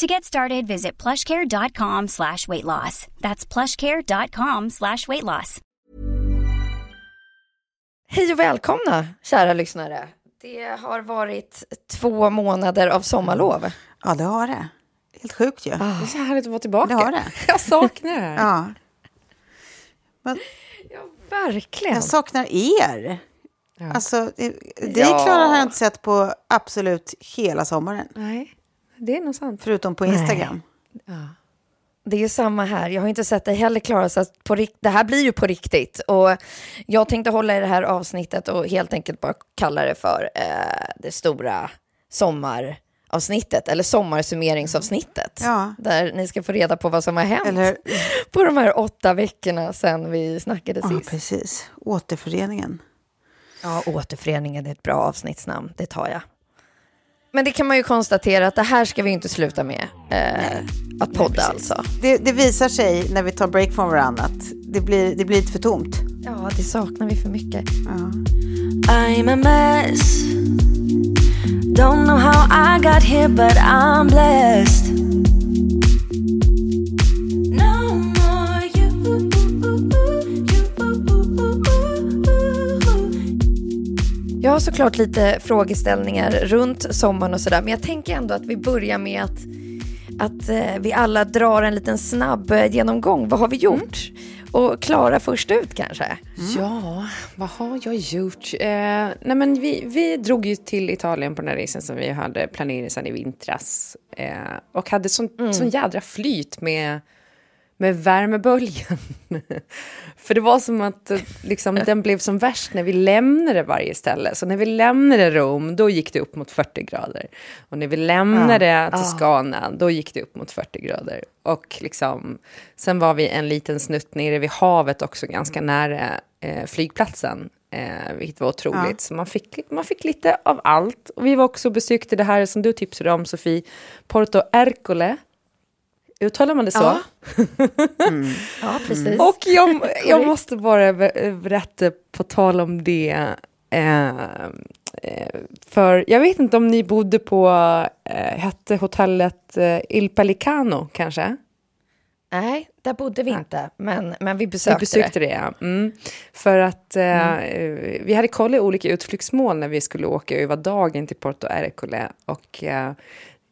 To get started, visit plushcare.com slash weight loss. That's plushcare.com slash weight loss. Hej och välkomna, kära lyssnare. Det har varit två månader av sommarlov. Ja, det har det. Helt sjukt ju. Ah. Det är så härligt att vara tillbaka. Det har det. Jag saknar det. Ja. Men Ja, verkligen. jag saknar er. Alltså, det, det Ja. Klara har jag inte sett på absolut hela sommaren. Nej, det är nog sant. Förutom på Instagram. Det är ju samma här. Jag har inte sett dig heller, Klara. Så att på, det här blir ju på riktigt. Och jag tänkte hålla i det här avsnittet och helt enkelt bara kalla det för eh, det stora sommaravsnittet. Eller sommarsummeringsavsnittet. Ja. Där ni ska få reda på vad som har hänt Eller- på de här åtta veckorna sedan vi snackade Ja, sist. precis. Återföreningen. Ja, återföreningen är ett bra avsnittsnamn, det tar jag. Men det kan man ju konstatera att det här ska vi inte sluta med. Eh, att podda alltså. Det, det visar sig när vi tar break från varandra att det blir, det blir lite för tomt. Ja, det saknar vi för mycket. I'm a mess. Don't know how I got here, but I'm blessed. Jag har såklart lite frågeställningar runt sommaren och sådär, men jag tänker ändå att vi börjar med att, att eh, vi alla drar en liten snabb eh, genomgång. Vad har vi gjort? Och Klara först ut kanske? Ja, vad har jag gjort? Eh, nej men vi, vi drog ju till Italien på den här resan som vi hade planerat sedan i vintras. Eh, och hade sån, sån jädra flyt med, med värmeböljan. För det var som att eh, liksom, den blev som värst när vi lämnade varje ställe. Så när vi lämnade Rom, då gick det upp mot 40 grader. Och när vi lämnade Toscana, då gick det upp mot 40 grader. Och liksom, sen var vi en liten snutt nere vid havet också, ganska nära eh, flygplatsen. Eh, vilket var otroligt. Så man fick, man fick lite av allt. Och vi var också besökte det här som du tipsade om, Sofie, Porto Ercole. Uttalar man det så? Ja. Ja, precis. Och jag, jag måste bara be- berätta på tal om det. Eh, eh, för jag vet inte om ni bodde på, eh, hette hotellet eh, Il Pelicano kanske? Nej, där bodde vi inte, men, men vi Vi besökte, besökte det. det, ja. Mm. För att eh, vi hade kollat olika utflyktsmål när vi skulle åka över dagen till Porto Ercole. Och eh,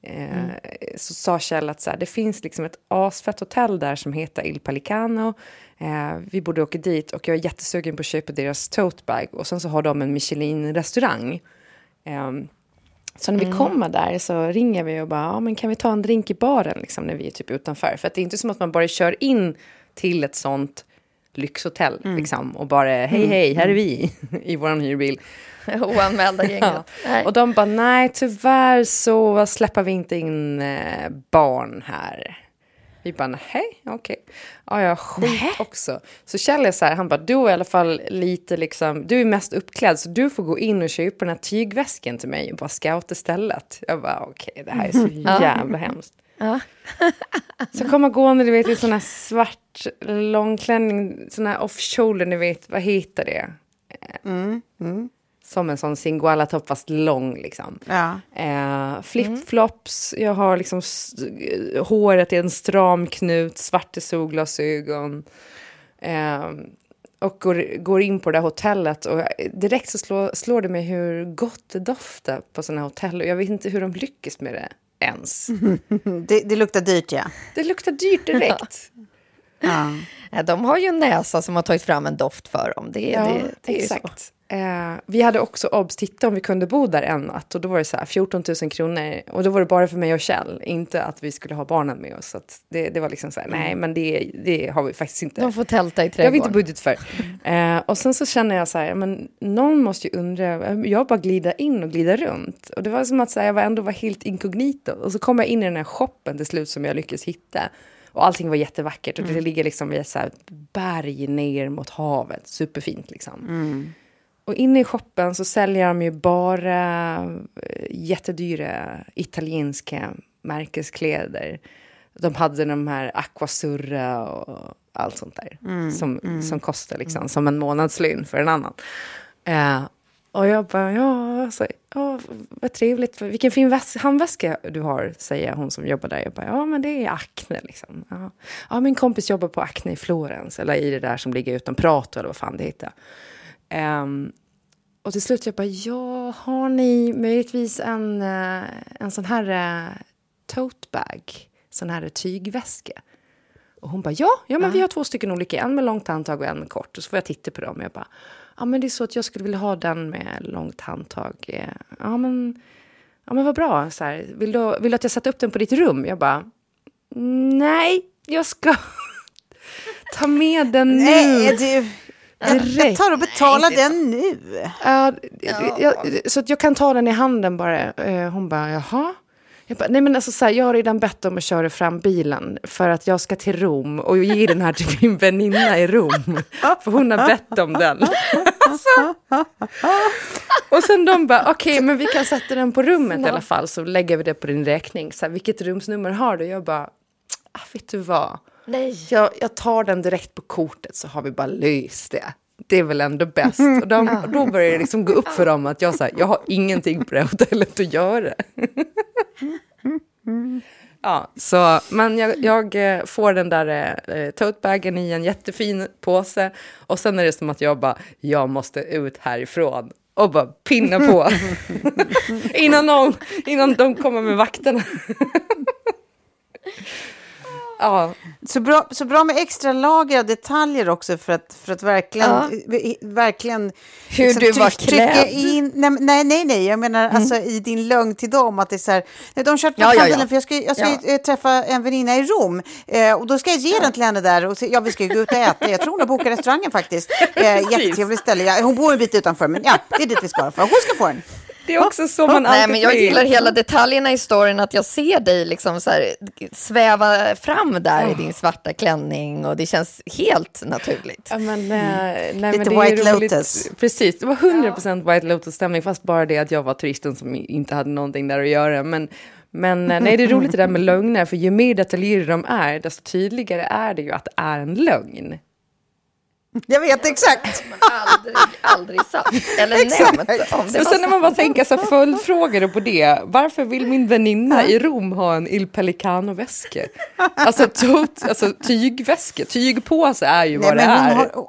eh, så sa Kjell att så här, det finns liksom ett asfett hotell där som heter Il Pelicano. Eh, vi borde åka dit och jag är jättesugen på att köpa deras tote bag. Och sen så har de en Michelin-restaurang. Ehm, så när vi kommer där så ringer vi och bara, ja, men kan vi ta en drink i baren liksom, när vi är typ utanför? För det är inte som att man bara kör in till ett sånt lyxhotell liksom, och bara, hej hej, här är vi i våran hyrbil. Oanmälda gänget. Nej. Och de bara, nej tyvärr så släpper vi inte in eh, barn här. Vi bara, nej, okej. Ja, ja, skit också. Så Kjell är så här, han bara, du är i alla fall lite liksom, du är mest uppklädd så du får gå in och köpa den här tygväsken till mig och bara scouta stället. Jag bara, okej, det här är så jävla hemskt. Ja. Så kommer gående, du vet, i sån här svart långklänning, sån här off-shoulder, ni vet, vad heter det? Som en sån singoalla-topp, fast lång liksom. Ja. Eh, Flip-flops, jag har liksom s- håret i en stram knut, svarta solglasögon. Eh, och går, går in på det där hotellet och direkt så slår, slår det mig hur gott det doftar på sådana hotell. Och jag vet inte hur de lyckas med det ens. Det, det luktar dyrt, ja. Det luktar dyrt direkt. ja. De har ju en näsa som har tagit fram en doft för dem. Det, Ja, det, det är ju så. Eh, vi hade också obs, titta om vi kunde bo där en natt. Och då var det så här 14 000 kronor. Och då var det bara för mig och Kjell, inte att vi skulle ha barnen med oss. Så det, det var liksom så här, nej men det, det har vi faktiskt inte. De får tälta i Det har vi inte trädgården. budget för. Eh, och sen så känner jag så här, men någon måste ju undra, jag bara glida in och glida runt. Och det var som att så här, jag var ändå var helt inkognito. Och så kom jag in i den här shoppen till slut som jag lyckades hitta. Och allting var jättevackert. Och det ligger liksom vid ett så berg ner mot havet. Superfint liksom. Och inne i shoppen så säljer de ju bara eh, jättedyra italienska märkeskläder. De hade de här Aquasurra och allt sånt där. som, som kostar liksom som en månadslön för en annan. Eh, och jag bara, ja, alltså, ja vad trevligt. Vilken fin väs- handväska du har, säger hon som jobbar där. Jag bara, ja men det är Acne liksom. Ja, ja min kompis jobbar på Acne i Florens, eller i det där som ligger utan Prato eller vad fan det heter. Ehm, och till slut jag bara, ja, har ni möjligtvis en, eh, en sån här uh, tote bag, sån här tygväska? Och hon bara, ja, ja men vi har två stycken olika, en med långt handtag och en med kort. Och så får jag titta på dem och jag bara, ja men det är så att jag skulle vilja ha den med långt handtag. Ja men, ja men vad bra, så här, vill, du, vill du att jag sätter upp den på ditt rum? Jag bara, nej, jag ska ta med den nu. Nej, du, jag, jag Direkt. tar och betalar den nu. Ja, jag, så att jag kan ta den i handen bara. Eh, Hon bara, jaha? Jag, bara, nej men alltså, så här, jag har redan bett om att köra fram bilen för att jag ska till Rom och ge den här till min väninna i Rom. För hon har bett om den. Alltså. Och sen de bara, okej men vi kan sätta den på rummet i alla fall så lägger vi det på din räkning. Så här, vilket rumsnummer har du? Jag bara, ah, vet du vad? Nej. Jag, jag tar den direkt på kortet så har vi bara löst det. Det är väl ändå bäst. Och de, då börjar det liksom gå upp för dem att jag, så här, jag har ingenting på det hotellet att göra. Ja, så, men jag, jag eh, får den där eh, totebagen i en jättefin påse och sen är det som att jag bara, jag måste ut härifrån och bara pinna på innan, någon, innan de kommer med vakterna. ja, Så bra, så bra med extra lager av detaljer också för att, för att verkligen... Ja. verkligen Hur du var tryck- trycka klädd. In, nej, nej, nej, jag menar alltså i din lögn till dem att det är så här... Nej, de köpte Ja, ja, ja, ja. för jag ska, jag ska Ja. eh, träffa en väninna i Rom eh, och då ska jag ge den till henne där och se, ja, vi ska ju gå ut och äta. Jag tror hon har bokat restaurangen faktiskt. Eh, jättetrevligt ställe. Hon bor en bit utanför, men ja, det är dit vi ska. För hon ska få den. Det är också så man Nej, alltid men jag gillar hela detaljerna i storyn, att jag ser dig liksom så här, sväva fram där i din svarta klänning och det känns helt naturligt. Ja, men, eh, nej, men Lite White. Lotus. Precis, det var 100% White Lotus-stämning, fast bara det att jag var turisten som inte hade någonting där att göra. Men, men eh, nej, det är roligt det där med lögner, för ju mer detaljerade de är, desto tydligare är det ju att det är en lögn. Jag vet exakt. Aldrig, aldrig sagt. Eller nämnt. Om det Och sen när man bara tänker så följdfrågor på det. Varför vill min väninna i Rom ha en Il Pelicano-väska? Alltså, tot, alltså tygväska, tygpåse är ju vad det men hon är. har,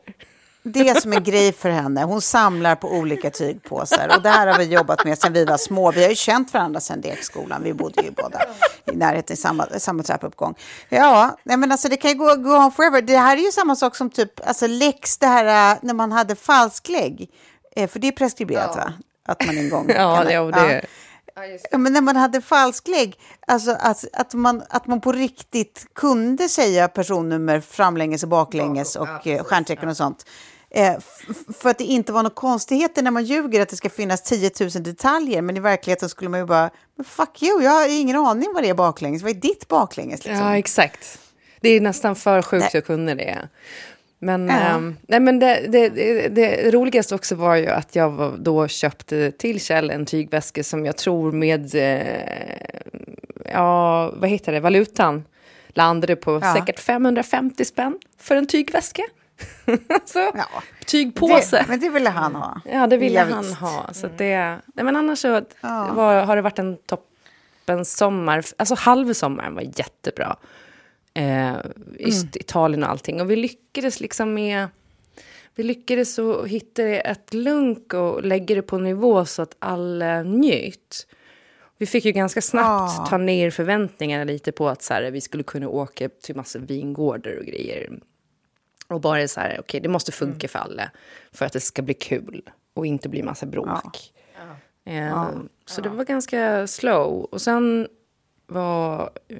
det är som en grej för henne. Hon samlar på olika tygpåsar. Och det här har vi jobbat med sedan vi var små. Vi har ju känt varandra sedan lekskolan. Vi bodde ju båda i närheten i samma, samma trappuppgång. Ja, nej men alltså det kan ju gå, gå on forever. Det här är ju samma sak som typ alltså lex, det här äh, när man hade falsklägg. Eh, för det är preskriberat va? Att man en gång... Ja, det, och det, Ja, men när man hade falsklägg, alltså att, att, man, att man på riktigt kunde säga personnummer framlänges och baklänges och eh, stjärntecken och sånt. Eh, för att det inte var några konstigheter när man ljuger att det ska finnas 10 000 detaljer, men i verkligheten skulle man ju bara, men fuck you, jag har ingen aning vad det är baklänges, vad är ditt baklänges? Liksom? Ja, exakt. Det är nästan för sjukt att kunna det. Men, Ja. ehm, nej, men det, det, det, det roligaste också var ju att jag då köpte till Kjell en tygväska som jag tror med eh, ja, vad heter det, valutan landade på Ja. säkert 550 spänn för en tygväska. så, Ja. tygpåse. Det, men det ville han ha. Ja, det ville han visst. ha. Så att det, nej, men annars så Ja. var, har det varit en toppen sommar. Alltså halvsommaren var jättebra. Eh, just Italien och allting. Och vi lyckades liksom med... Vi lyckades så hitta ett lunk och lägga det på en nivå så att alla njöt. Vi fick ju ganska snabbt Ja. ta ner förväntningarna lite på att så här, vi skulle kunna åka till massa vingårdar och grejer. Och bara så här, okej, det måste funka för alla för att det ska bli kul och inte bli massa bråk. Eh, Så det var ganska slow. Och sen var eh,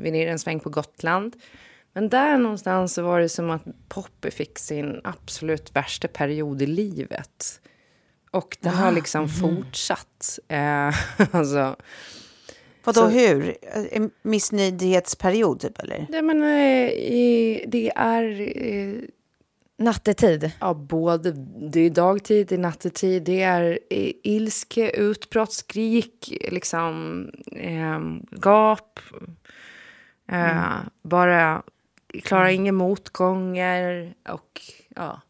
vi nere en sväng på Gotland. Men där någonstans så var det som att Poppy fick sin absolut värsta period i livet. Och den har liksom fortsatt. Eh, alltså, Vadå, Så- hur? En missnöjdhetsperiod, typ, eller? nej, men, eh, det är eh, Nattetid. Ja, både. Det är dagtid, det är nattetid, det är eh, ilske, utbrott, skrik, liksom eh, gap. Eh, Bara klara inga motgångar och ja.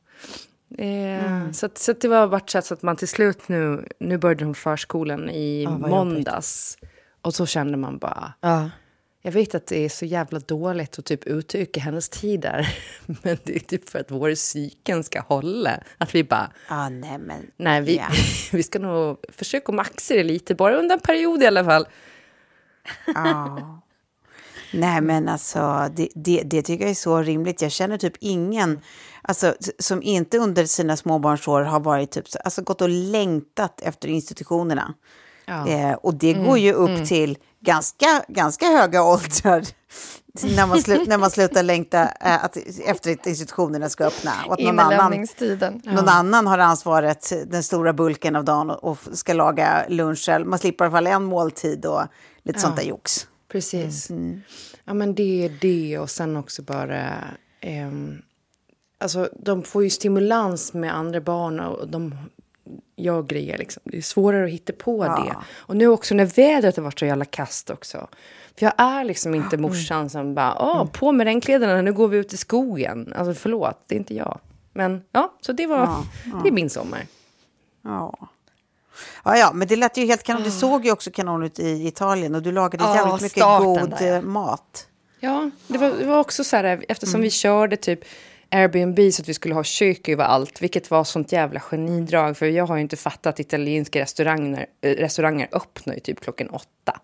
Eh, Så, att, så att det var varit så att man till slut nu, nu började de förskolan i Ja, vad måndags. Och så kände man bara, Ja. jag vet att det är så jävla dåligt att typ utöka hennes tid där. Men det är typ för att vår psyken ska hålla. Att vi bara, Ah, nej, men... nej vi, Ja. vi ska nog försöka maxa det lite, bara under en period i alla fall. Ja. Nej, men alltså, det, det, det tycker jag är så rimligt. Jag känner typ ingen alltså, som inte under sina småbarnsår har varit typ, så- alltså, gått och längtat efter institutionerna. Eh, och det går ju upp till ganska, ganska höga åldrar när man, slu, när man slutar längta eh, att, efter att institutionerna ska öppna. Och att någon annan, Inlämningstiden. någon annan har ansvaret den stora bulken av dagen och, och ska laga lunch själv. Man slipper i alla fall en måltid och lite sånt där jox. Precis. Ja, men det är det och sen också bara... ehm, alltså, de får ju stimulans med andra barn och de gör grejer. Liksom. Det är svårare att hitta på det. Och nu också när vädret har varit så jävla kast också. För jag är liksom inte morsan som bara, åh, på med regnkläderna, nu går vi ut i skogen. Alltså förlåt, det är inte jag. Men ja, så det var, det är min sommar. Ja. Ja, ja, men det lät ju helt kanon. Det såg ju också kanon ut i Italien och du lagade Ja, jävligt mycket god där, ja. eh, mat. Ja, det var, det var också så här, eftersom vi körde typ Airbnb så att vi skulle ha kök överallt, vilket var sånt jävla genidrag, för jag har ju inte fattat att italienska restauranger, eh, restauranger öppnar ju typ klockan åtta.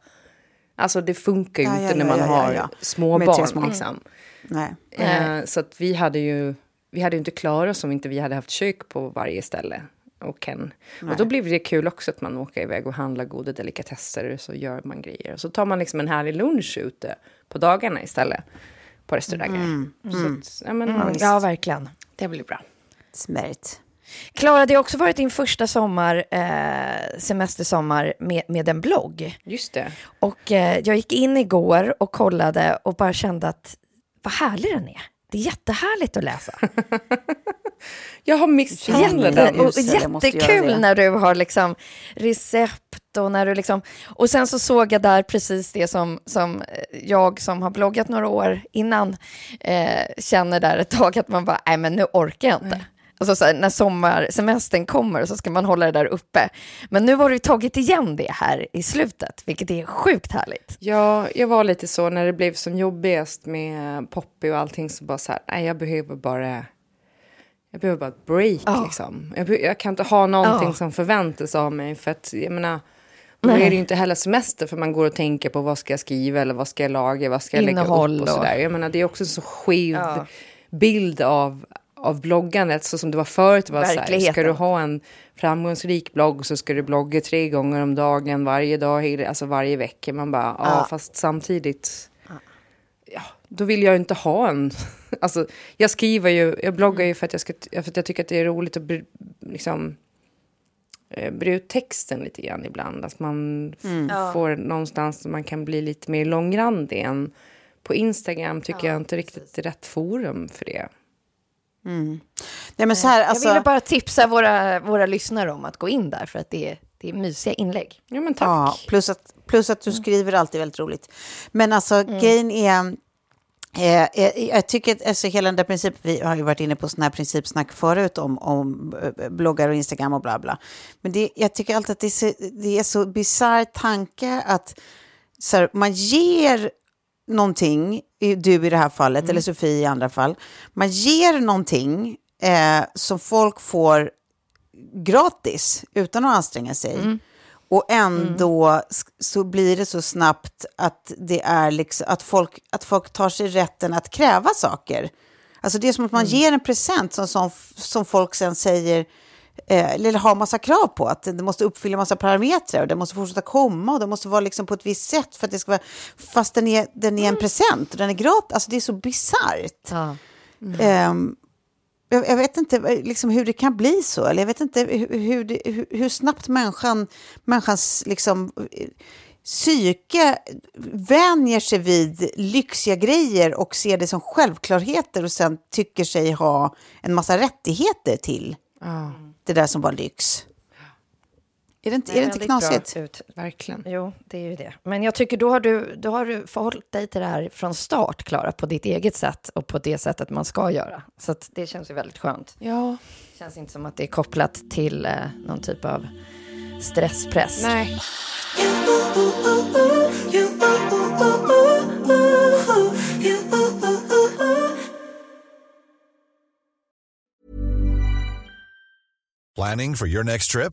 Alltså det funkar ju Ja, inte ja, när ja, man ja, har ja. små Med barn. små. Liksom. Nej. Eh, så att vi hade ju vi hade ju inte klarat oss om inte vi hade haft kök på varje ställe. Och, Ken. och då blir det kul också att man åker iväg och handlar goda delikatesser så gör man grejer. Och så tar man liksom en härlig lunch ute på dagarna istället på restauranger. Så att, ja, men, Ja, verkligen. det blir bra. Smärt. Klara, det har också varit din första sommar, eh, semestersommar med, med en blogg. Just det. Och eh, jag gick in igår och kollade och bara kände att vad härlig den är. Det är jättehärligt att läsa. Jag har misshandlat Jätte, den. och jättekul när du har liksom recept och när du liksom... Och sen så såg jag där precis det som, som eh, jag som har bloggat några år innan eh, känner där ett tag att man bara, nej men nu orkar jag inte. Alltså så här, när sommarsemestern kommer så ska man hålla det där uppe. Men nu har du tagit igen det här i slutet, vilket är sjukt härligt. Ja, jag var lite så när det blev som jobbigast med Poppy och allting så bara så här, nej jag behöver bara jag behöver bara ett break Ja. liksom. Jag, jag kan inte ha någonting Ja. som förväntas av mig för att jag menar då Nej. är det ju inte heller semester för man går och tänker på vad ska jag skriva eller vad ska jag laga, vad ska jag lägga Innehåll upp och sådär. Jag menar det är också en så skev Ja. bild av, av bloggandet så som det var förut. Var så här, ska du ha en framgångsrik blogg så ska du blogga tre gånger om dagen varje dag, alltså varje vecka. Man bara, ja, Ja. fast samtidigt ja, då vill jag inte ha en... Alltså, jag skriver ju, jag bloggar ju för att jag, ska, för att jag tycker att det är roligt att liksom, eh, bre ut texten lite grann ibland. Att man f- får någonstans där man kan bli lite mer långrandig än på Instagram tycker jag inte riktigt är rätt forum för det. Nej, men så här, jag alltså, ville bara tipsa våra, våra lyssnare om att gå in där för att det är, det är mysiga inlägg. Ja, men tack. ja, plus, att, Plus att du skriver alltid väldigt roligt. Men alltså grejen är... Eh, eh, jag tycker att alltså, hela den där principen, vi har ju varit inne på sådana här principsnack förut om, om eh, bloggar och Instagram och bla bla. Men det, jag tycker alltid att det är så, det är så bisarr tanke att så här, man ger någonting, du i det här fallet, eller Sofie i andra fall, man ger någonting eh, som folk får gratis utan att anstränga sig. Och ändå s- så blir det så snabbt att, det är liksom, att, folk, att folk tar sig rätten att kräva saker. Alltså det är som att man ger en present som, som, som folk sen säger, eh, eller har massa krav på. Att det måste uppfylla massa parametrar och det måste fortsätta komma och det måste vara liksom på ett visst sätt för att det ska vara, fast den är, den är en present och den är gratis. Alltså det är så bisarrt. Ja. Ehm, jag, jag vet inte eh, liksom, hur det kan bli så. Eller jag vet inte hur, hur, det, hur, hur snabbt människan, människans liksom, psyke vänjer sig vid lyxiga grejer och ser det som självklarheter och sen tycker sig ha en massa rättigheter till det där som var lyx. Är det inte, är det inte knasigt? ut. Verkligen. Jo, det är ju det. Men jag tycker då har du, då har du förhållit dig till det här från start, Klara, på ditt eget sätt och på det sättet man ska göra. Så att det känns ju väldigt skönt. Ja, Det känns inte som att det är kopplat till eh, någon typ av stresspress. nej. Planning for your next trip?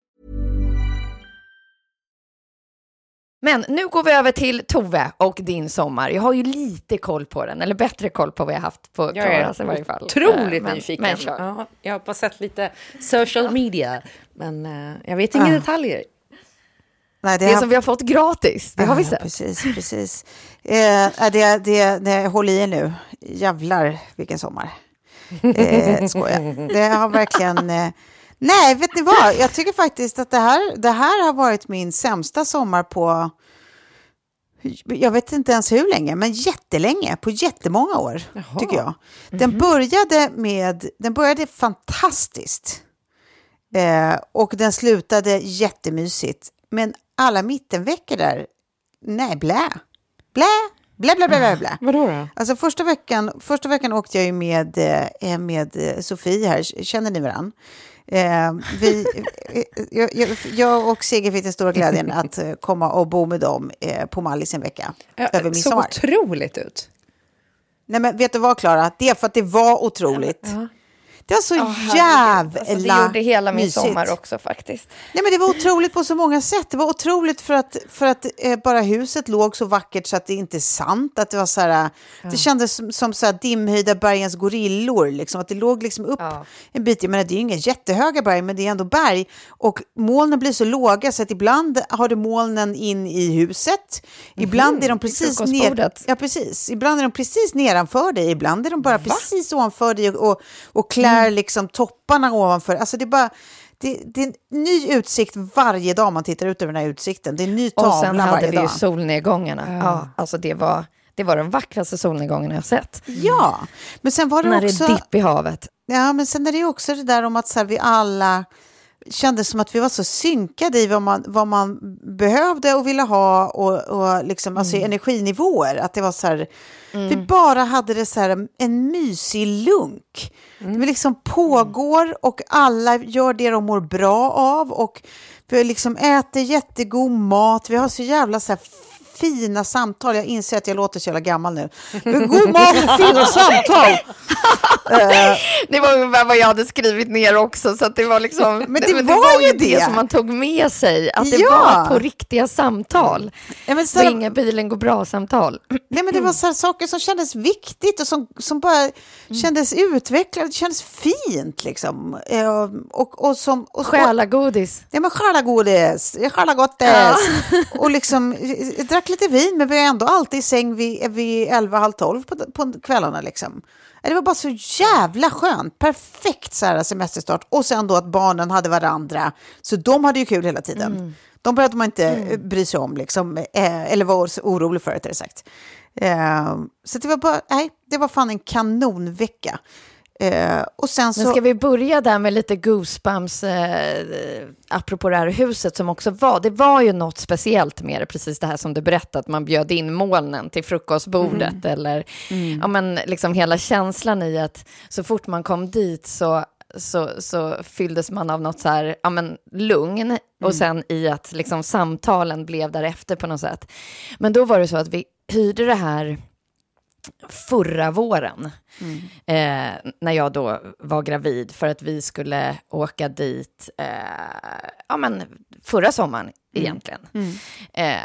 Men nu går vi över till Tove och din sommar. Jag har ju lite koll på den, eller bättre koll på vad jag haft på Jag Klaras i varje fall. otroligt Eh, men, nyfiken. Men ja, jag har bara sett lite social media, men eh, jag vet inga Ah. detaljer. Nej, Det har- som vi har fått gratis, det har vi Ja, sett. Precis, precis. Eh, det, det, det, håll i er nu. Jävlar vilken sommar. Eh, skojar. Det har verkligen... Eh, nej, vet ni vad? Jag tycker faktiskt att det här, det här har varit min sämsta sommar på... Jag vet inte ens hur länge, men jättelänge. På jättemånga år, tycker jag. Den började med... Den började fantastiskt. Eh, och den slutade jättemysigt. Men alla mittenveckor där, nej, blä. Blä, blä, blä, blä, blä. blä. Vadå då? Alltså första veckan, första veckan åkte jag ju med, eh, med eh, Sofie här, känner ni varann? Eh, vi, eh, jag, jag, och Sigge fick den stora glädjen att eh, komma och bo med dem eh, på Mallis en vecka över såg midsommar. otroligt ut. Nej men vet du vad Klara, det är för att det var otroligt. Det var så jävla Alltså, det gjorde hela min mysigt. sommar också faktiskt. Nej, men det var otroligt på så många sätt. Det var otroligt för att, för att eh, bara huset låg så vackert så att det inte är sant. Att det, var så här, det kändes som, som så här dimhöjda bergens gorillor. Liksom, att det låg liksom upp en bit. Jag menar, det är ju inga jättehöga berg, men det är ändå berg. Och molnen blir så låga så att ibland har du molnen in i huset. Ibland är de precis ner, ja, precis. Ibland är de precis nedanför dig. Ibland är de bara precis ovanför dig och, och, och klär liksom topparna ovanför. Alltså det är bara... det, det är en ny utsikt varje dag man tittar ut över den här utsikten. Det är en ny tavla Och sen hade varje vi ju dag. solnedgångarna. Ja. alltså det var, det var de vackraste solnedgångarna jag sett. Ja, men sen var det När också... det är dipp i havet. Ja, men sen är det också det där om att så här, vi alla kände som att vi var så synkade i vad man, vad man behövde och ville ha och, och liksom, alltså Mm. energinivåer. Att det var så här, vi bara hade det så här, en mysig lunk. Mm. Det liksom pågår och alla gör det de mår bra av och vi liksom äter jättegod mat. Vi har så jävla så här fina samtal. Jag inser att jag låter så jävla gammal nu. Men god mat och fina samtal. Eh, Det var vad jag hade skrivit ner också, så det var liksom... Men det var ju det. som man tog med sig, att det Ja. var på riktiga samtal. Ja, men så inga bilen går bra-samtal. Nej, men det var så här saker som kändes viktigt och som, som bara kändes utvecklade. Det kändes fint liksom. Eh, Och, och som, och, Själagodis. Ja, men själagodis, själagottis. Och liksom, jag drack lite vin, men vi var ändå alltid i säng vid, vid 11, halv 12 på, på kvällarna. Liksom. Det var bara så jävla skönt. Perfekt så här semesterstart. Och sen då att barnen hade varandra. Så de hade ju kul hela tiden. De behövde man inte eh, bry sig om, liksom, eh, eller vara orolig för, rättare sagt. Eh, så det var bara, nej, det var fan en kanonvecka. Eh, och sen så... Men ska vi börja där med lite goosebumps, eh, apropå det här huset som också var, det var ju något speciellt med det, precis det här som du berättade, att man bjöd in molnen till frukostbordet, eller ja, men liksom hela känslan i att så fort man kom dit så så, så fylldes man av något så här, ja men lugn och sen i att liksom samtalen blev därefter på något sätt. Men då var det så att vi hyrde det här förra våren. Eh, när jag då var gravid för att vi skulle åka dit, eh, ja men förra sommaren egentligen. Eh,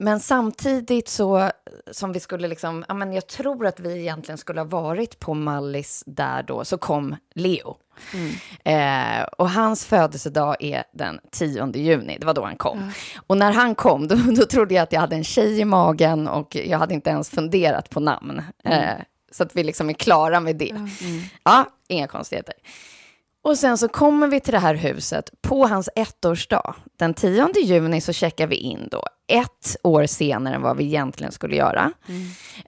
men samtidigt så, som vi skulle liksom, ja men jag tror att vi egentligen skulle ha varit på Mallis där då, så kom Leo. Eh, och hans födelsedag är den 10 juni, det var då han kom. Och när han kom, då, då trodde jag att jag hade en tjej i magen och jag hade inte ens funderat på namn. Eh, så att vi liksom är klara med det. Ja, inga konstigheter. Och sen så kommer vi till det här huset på hans ettårsdag. Den 10 juni så checkar vi in då, ett år senare än vad vi egentligen skulle göra.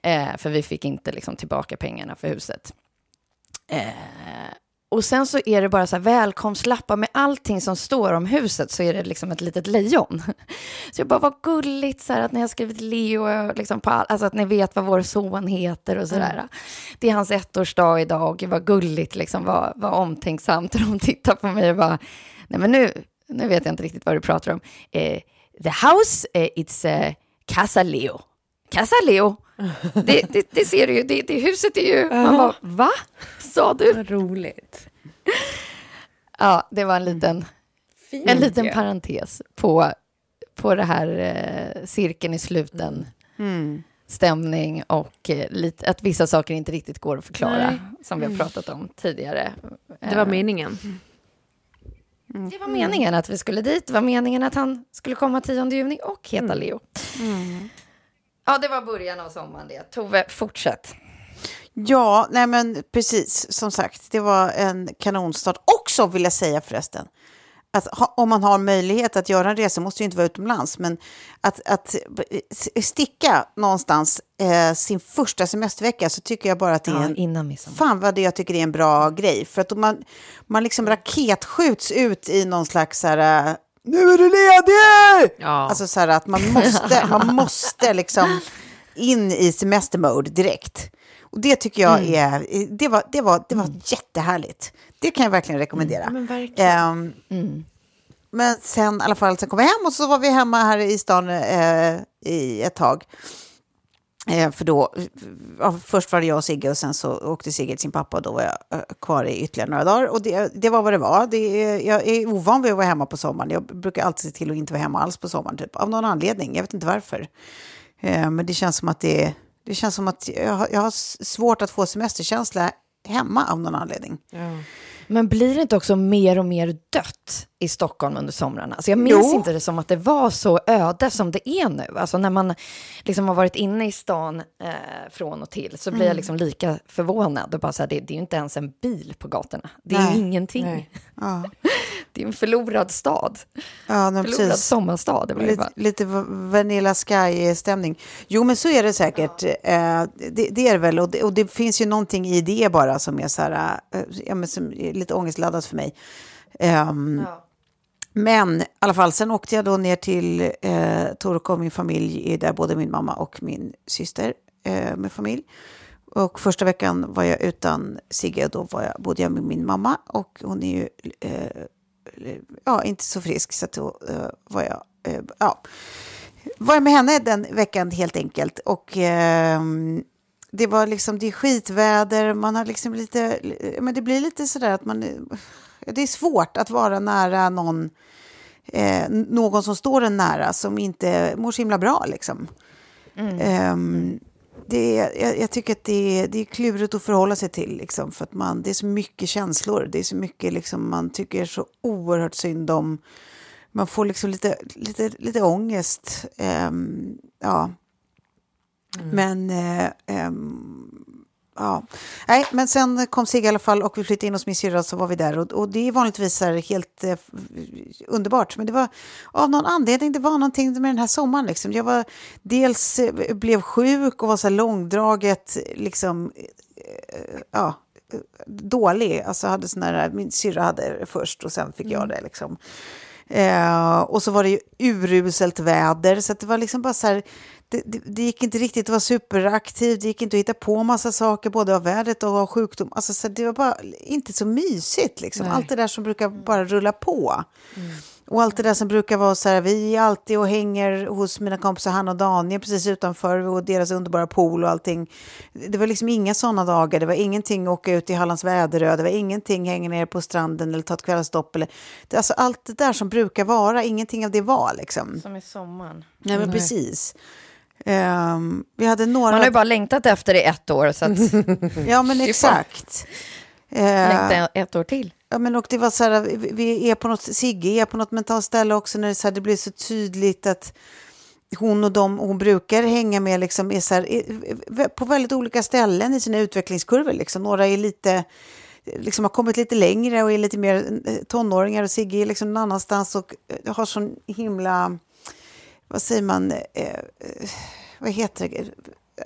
Eh, för vi fick inte liksom tillbaka pengarna för huset. Eh, och sen så är det bara så här välkomstlappar med allting som står om huset så är det liksom ett litet lejon. Så jag bara, vad gulligt så här, att ni har skrivit Leo, liksom på all, alltså att ni vet vad vår son heter och sådär. Det är hans ettårsdag idag, vad gulligt, liksom, vad, vad omtänksamt. Och de tittar på mig och bara, nej men nu, nu vet jag inte riktigt vad du pratar om. Eh, the house, eh, it's eh, Casa Leo. Casa Leo. Det, det, det ser du ju, det, det huset är ju... Man bara, va? Sa du? Vad roligt. Ja, det var en liten, Fint, en liten ja. parentes på, på det här eh, cirkeln i sluten. Stämning och eh, lite, att vissa saker inte riktigt går att förklara, Nej. som vi har pratat om tidigare. Det var Eh, meningen. Det var meningen att vi skulle dit, det var meningen att han skulle komma 10 juni och heta Mm. Leo. Ja, det var början av sommaren det. Tove, fortsätt. Ja, nej men precis. Som sagt, det var en kanonstart. Också vill jag säga förresten, att ha, om man har möjlighet att göra en resa, måste ju inte vara utomlands, men att, att sticka någonstans eh, sin första semestervecka så tycker jag bara att det är Ja, en innan midsommar. Fan vad det jag tycker är en bra grej. För att om man, man liksom raketskjuts ut i någon slags så här... Nu är du ledig! Ja. Alltså så här att man måste, man måste liksom in i semestermode direkt. Och det tycker jag Mm. är, det var, det var, det var jättehärligt. Det kan jag verkligen rekommendera. men verkligen. Ehm, Men sen i alla fall, sen kom vi hem och så var vi hemma här i stan eh, i ett tag. Eh, för då, ja, först var det jag och Sigge och sen så åkte Sigge till sin pappa och då var jag eh, kvar i ytterligare några dagar. Och det, det var vad det var. Det, jag är ovan vid att vara hemma på sommaren. Jag brukar alltid se till att inte vara hemma alls på sommaren, typ. av någon anledning. Jag vet inte varför. Eh, men det känns som att det, det känns som att jag, har- jag har svårt att få semesterkänsla hemma av någon anledning. Men blir det inte också mer och mer dött i Stockholm under somrarna? Alltså jag minns Jo. inte det som att det var så öde som det är nu. Alltså när man liksom har varit inne i stan eh, från och till så Mm. blir jag liksom lika förvånad. Och bara så här, det, det är ju inte ens en bil på gatorna. Det är Nej. ingenting. Nej. Ja. Det är en förlorad stad. Ja, men förlorad precis. sommarstad Lite, lite va- Vanilla Sky-stämning. Jo, men så är det säkert. Eh, det, det är det väl. Och det, och det finns ju någonting i det bara som är, så här, eh, ja, men som är lite ångestladdat för mig. Ehm, Men i alla fall, sen åkte jag då ner till eh, och min familj, är där både min mamma och min syster eh, med familj. Och första veckan var jag utan Sigge och då var jag, bodde jag med min mamma och hon är ju eh, ja, inte så frisk så då eh, var jag, eh, ja, var med henne den veckan helt enkelt. Och ehm, det var liksom, det är skitväder, man har liksom lite, men det blir lite sådär att man, det är svårt att vara nära någon, eh, någon som står en nära som inte mår så himla bra liksom. Ehm, det är, jag, jag tycker att det är, det är klurigt att förhålla sig till. Liksom, för att man, det är så mycket känslor. Det är så mycket liksom, man tycker så oerhört synd om. Man får liksom lite, lite, lite ångest. Ehm, ja. Men... eh, ehm, Ja, nej, men sen kom Sigge i alla fall och vi flyttade in hos min syrra så var vi där och, och det är vanligtvis helt eh, underbart. Men det var av någon anledning, det var någonting med den här sommaren liksom. Jag var dels eh, blev sjuk och var så här långdraget liksom, eh, ja, dålig. Alltså hade sån här, min syrra hade det först och sen fick jag det liksom. Eh, och så var det ju uruselt väder, så det var liksom bara så här, det, det, det gick inte riktigt att vara superaktiv, det gick inte att hitta på massa saker, både av vädret och av sjukdom. Alltså, så det var bara inte så mysigt, liksom. Nej. Allt det där som brukar bara rulla på. Och allt det där som brukar vara så här, vi är alltid och hänger hos mina kompisar Hanna och Daniel precis utanför och deras underbara pool och allting. Det var liksom inga sådana dagar, det var ingenting åka ut i Hallands Väderö, det var ingenting hänga ner på stranden eller ta ett. Eller, det, alltså allt det där som brukar vara, ingenting av det var liksom. Som i sommaren. Nej men precis. Ehm, vi hade några... Man har ju bara längtat efter det i ett år, så att Ja men exakt. Eh, längta ett år till. Ja, men och det var så här, vi- vi är på något, Sigge är på något mentalt ställe också när det, så här, det blir så tydligt att hon och de hon brukar hänga med liksom är så här, är, på väldigt olika ställen i sina utvecklingskurvor. Liksom. Några är lite, liksom har kommit lite längre och är lite mer eh, tonåringar och Sigge är liksom någon annanstans och eh, har sån himla, vad säger man, eh, eh, vad heter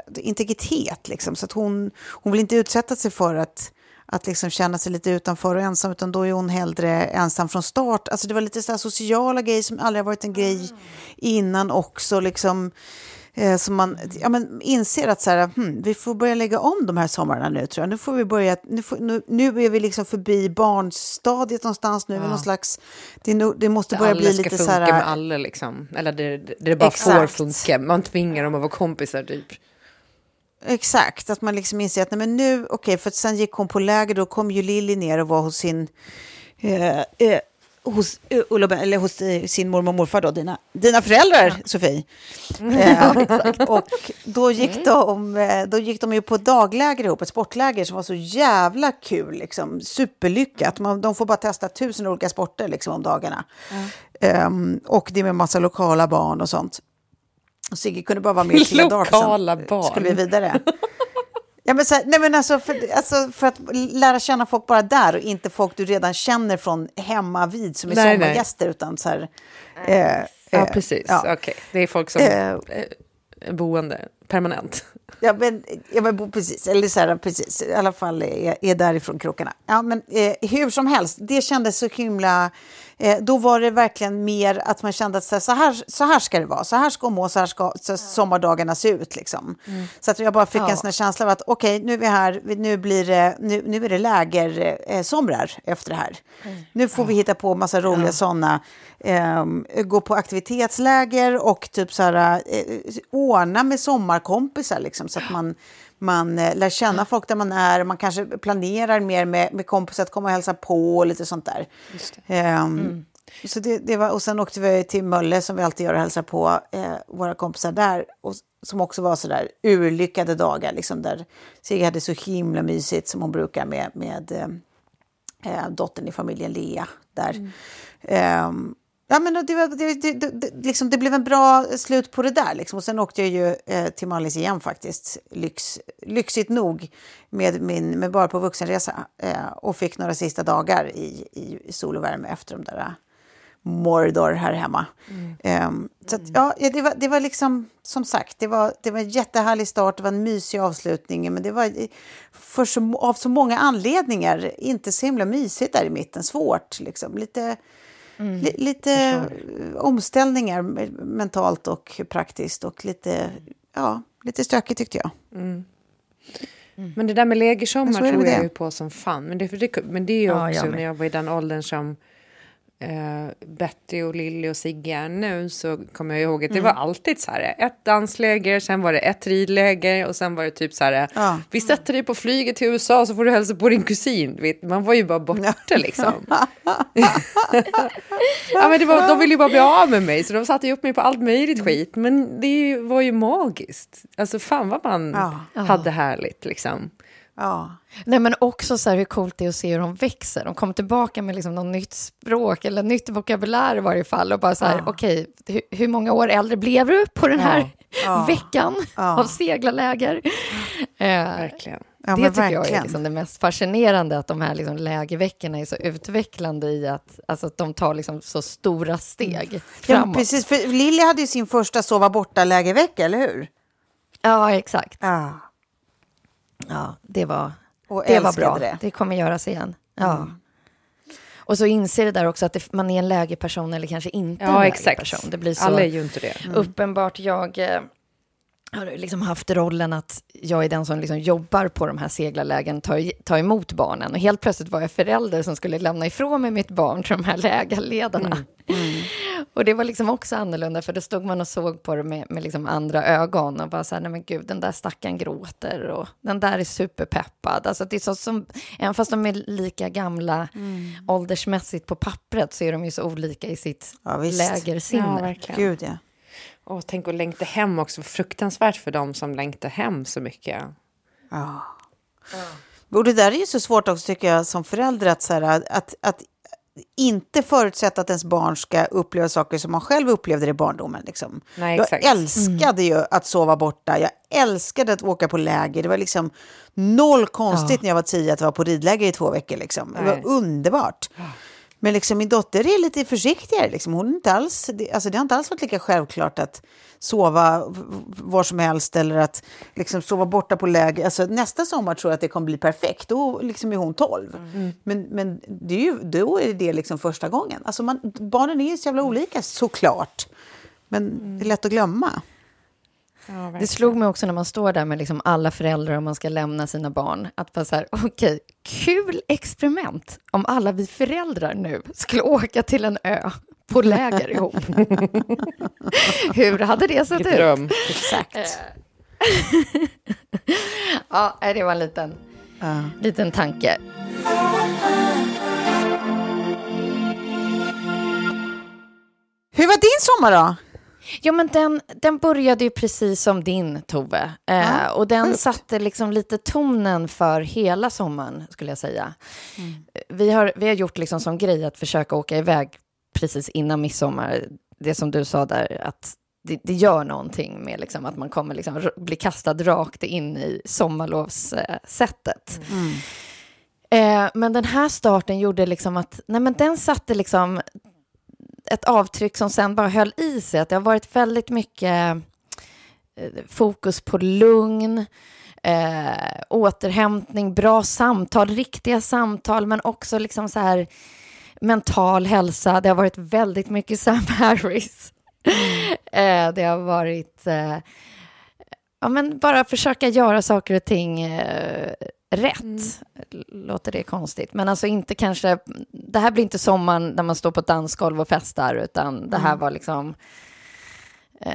det, integritet liksom. Så att hon, hon vill inte utsätta sig för att att liksom känna sig lite utanför och ensam, utan då är hon hellre ensam från start. Alltså det var lite så sociala grejer som aldrig har varit en grej innan också. Liksom, eh, som man ja, men inser att så här, hmm, vi får börja lägga om de här somrarna nu tror jag. Nu, får vi börja, nu, får, nu, nu är vi liksom förbi barnstadiet någonstans. Nu är vi någon slags, det, det måste Där börja alla bli ska lite funka så här... med alla liksom. Eller det, det, det bara får Exakt. funka. Man tvingar dem att vara kompisar typ. Exakt, att man liksom inser att nej, men nu, okej, för att sen gick hon på läger, då kom ju Lilly ner och var hos sin, eh, eh, hos, eh, Ulla, eller hos eh, sin mormor och morfar då, dina, dina föräldrar, Sofie. Eh, och då gick, de, eh, då gick de ju på dagläger ihop, ett sportläger som var så jävla kul, liksom, superlyckat. Man, de får bara testa tusen olika sporter liksom, om dagarna. Ehm, och det är med massa lokala barn och sånt. Och Sigge kunde bara vara med i tre dagar. sen barn. Skulle vi vidare. Ja, men så här, nej, men alltså för, alltså för att lära känna folk bara där och inte folk du redan känner från hemma vid som är Nej, nej. sommargäster. Utan så här, eh, Ja, eh, precis. ja. Okej, det är folk som Eh, är boende permanent. Ja, men, ja, men precis. Eller så här, precis. I alla fall är, är därifrån krokarna. Ja, men eh, hur som helst, det kändes så himla... Eh, då var det verkligen mer att man kände att så här, så här, så här ska det vara. Så här ska må, så här ska så sommardagarna se ut. Liksom. Så att jag bara fick Ja. en sån här känsla av att okej, nu är vi här, nu, blir det, nu, nu är det läger, eh, somrar efter det här. Nu får vi hitta på massa roliga sådana. Eh, gå på aktivitetsläger och typ så här, eh, ordna med sommarkompisar liksom, så att man, man eh, lär känna folk där man är. Man kanske planerar mer med, med kompisar att komma och hälsa på och lite sånt där. Ehm, Så det, det var, och sen åkte vi till Mölle som vi alltid gör och hälsar på eh, våra kompisar där. Och, som också var så där urlyckade dagar. Liksom, där Sigge hade så himla mysigt som hon brukar med, med eh, eh, dottern i familjen Lea. Där. Ehm, Ja, men det, det, det, liksom, det blev en bra slut på det där. Liksom. Och sen åkte jag ju eh, till Mallis igen faktiskt. Lyx, lyxigt nog med, min, med bara på vuxenresa. Eh, och fick några sista dagar i, i sol och värme efter de där Mordor här hemma. Mm. så att, ja, det var, det var liksom, som sagt, det var, det var en jättehärlig start, det var en mysig avslutning, men det var för så, av så många anledningar inte så himla mysigt där i mitten, svårt liksom, lite, mm. li, lite omställningar mentalt och praktiskt och lite, ja, lite stökigt tyckte jag. Mm. Mm. Men det där med lägersommar tror jag ju på som fan. Men det, det, men det är ju ja, också när jag var i den åldern som eh, Betty och Lilly och Sigge nu så kommer jag ihåg att det mm. var alltid så här ett dansläger, sen var det ett ridläger och sen var det typ så här ja. vi sätter dig på flyget till USA så får du hälsa på din kusin. Man var ju bara borta liksom. ja, men det var, de ville ju bara bli av med mig så de satte ju upp mig på allt möjligt skit. Men det var ju magiskt. Alltså fan vad man ja. hade härligt liksom. Ja. Nej, men också så här hur coolt det är att se hur de växer. De kommer tillbaka med liksom något nytt språk eller nytt vokabulär i varje fall. Och bara så här, ja. okej, hur, hur, många år äldre blev du på den här ja. veckan av seglarläger? Eh, verkligen. det tycker verkligen. jag är liksom det mest fascinerande, att de här liksom lägerveckorna är så utvecklande i att, alltså att de tar liksom så stora steg mm. framåt. Ja, precis, för Lilly hade ju sin första sova borta-lägervecka, eller hur? Ja, exakt. Ja. Ja, det var, det var bra. Det. det kommer göras igen. Ja. Mm. Och så inser det där också att det, man är en lägerperson eller kanske inte ja, en lägerperson. Det blir så Alla är ju inte det. Mm. Uppenbart, jag eh, har liksom haft rollen att jag är den som liksom jobbar på de här seglarlägen, tar, tar emot barnen. Och helt plötsligt var jag förälder som skulle lämna ifrån mig mitt barn till de här lägerledarna. Mm. Mm. och det var liksom också annorlunda, för då stod man och såg på det med, med liksom andra ögon och bara så här, nej men gud, den där stackaren gråter och den där är superpeppad. Alltså det är så som, även fast de är lika gamla mm. åldersmässigt på pappret så är de ju så olika i sitt ja, lägersinne. Ja, Gud, ja. Och tänk att längta hem också, fruktansvärt för dem som längtar hem så mycket. Ja. Och det där är ju så svårt också tycker jag som förälder att, så här, att, att inte förutsätta att ens barn ska uppleva saker som man själv upplevde i barndomen. Liksom. Nej, jag älskade mm. ju att sova borta, jag älskade att åka på läger. Det var liksom noll konstigt ja. när jag var tio att vara på ridläger i två veckor. Liksom. Det var underbart. Men liksom, min dotter är lite försiktigare. Liksom. Hon inte alls, det, alltså, det har inte alls varit lika självklart att sova var som helst eller att liksom, sova borta på läger. Alltså, nästa sommar tror jag att det kommer bli perfekt. Då liksom, är hon 12. Mm. Men, men det är ju, då är det liksom första gången. Alltså, man, barnen är ju så jävla olika såklart. Men mm. det är lätt att glömma. Ja, det slog mig också när man står där med liksom alla föräldrar och man ska lämna sina barn, att bara så här, okej, okay, kul experiment om alla vi föräldrar nu skulle åka till en ö på läger ihop. Hur hade det sett dröm. ut? Exakt. Eh. ja, det var en liten, uh. liten tanke. Hur var din sommar då? Jo, men den, den började ju precis som din, Tove. Eh, och den sjukt. satte liksom lite tonen för hela sommaren, skulle jag säga. Mm. Vi, har, vi har gjort liksom som grej att försöka åka iväg precis innan midsommar. Det som du sa där, att det, det gör någonting med liksom att man kommer liksom bli kastad rakt in i sommarlovssättet. Mm. Eh, men den här starten gjorde liksom att, nej men den satte liksom ett avtryck som sen bara höll i sig. Att det har varit väldigt mycket eh, fokus på lugn, eh, återhämtning, bra samtal, riktiga samtal, men också liksom så här mental hälsa. Det har varit väldigt mycket Sam Harris. eh, det har varit eh, ja, men bara försöka göra saker och ting eh, rätt. Mm. Låter det konstigt? Men alltså inte kanske... Det här blir inte sommaren när man står på ett dansgolv och festar, utan det här mm. var liksom eh,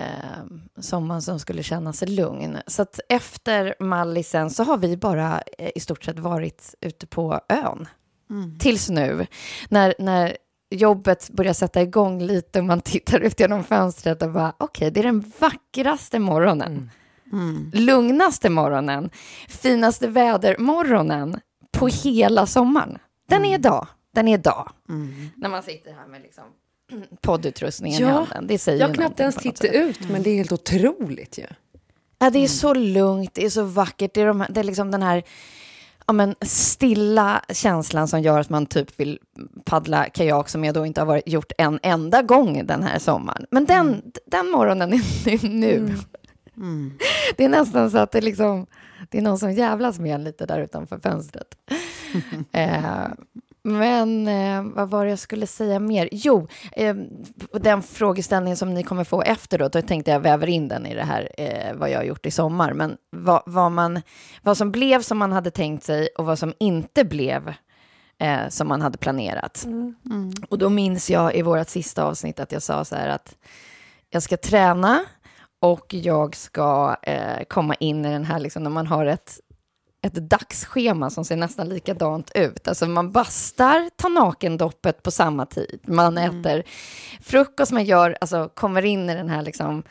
sommaren som skulle känna sig lugn. Så att efter Mallisen så har vi bara eh, i stort sett varit ute på ön. Mm. Tills nu, när, när jobbet börjar sätta igång lite och man tittar ut genom fönstret och bara, okej, okay, det är den vackraste morgonen. Mm Mm. Lugnaste morgonen, finaste vädermorgonen på hela sommaren. Den är mm. idag. Den är idag. Mm. När man sitter här med liksom poddutrustningen i Ja, handen. Det säger jag knappt ens sätt. ut, men det är helt otroligt ju. Ja, det är så lugnt, det är så vackert. Det är, de det är liksom den här ja, men stilla känslan som gör att man typ vill paddla kajak som jag då inte har varit, gjort en enda gång den här sommaren. Men den, den morgonen är nu. Det är nästan så att det, liksom, det är någon som jävlas med en lite där utanför fönstret. eh, men eh, vad var det jag skulle säga mer? Jo, eh, den frågeställningen som ni kommer få efter då, då tänkte jag väver in den i det här, eh, vad jag har gjort i sommar. Men vad, vad, man, vad som blev som man hade tänkt sig och vad som inte blev eh, som man hade planerat. Och då minns jag i vårt sista avsnitt att jag sa så här att jag ska träna och jag ska eh, komma in i den här, liksom, när man har ett, ett dagsschema som ser nästan likadant ut. Alltså man bastar, tar nakendoppet på samma tid. Man äter frukost, man gör, alltså kommer in i den här liksom,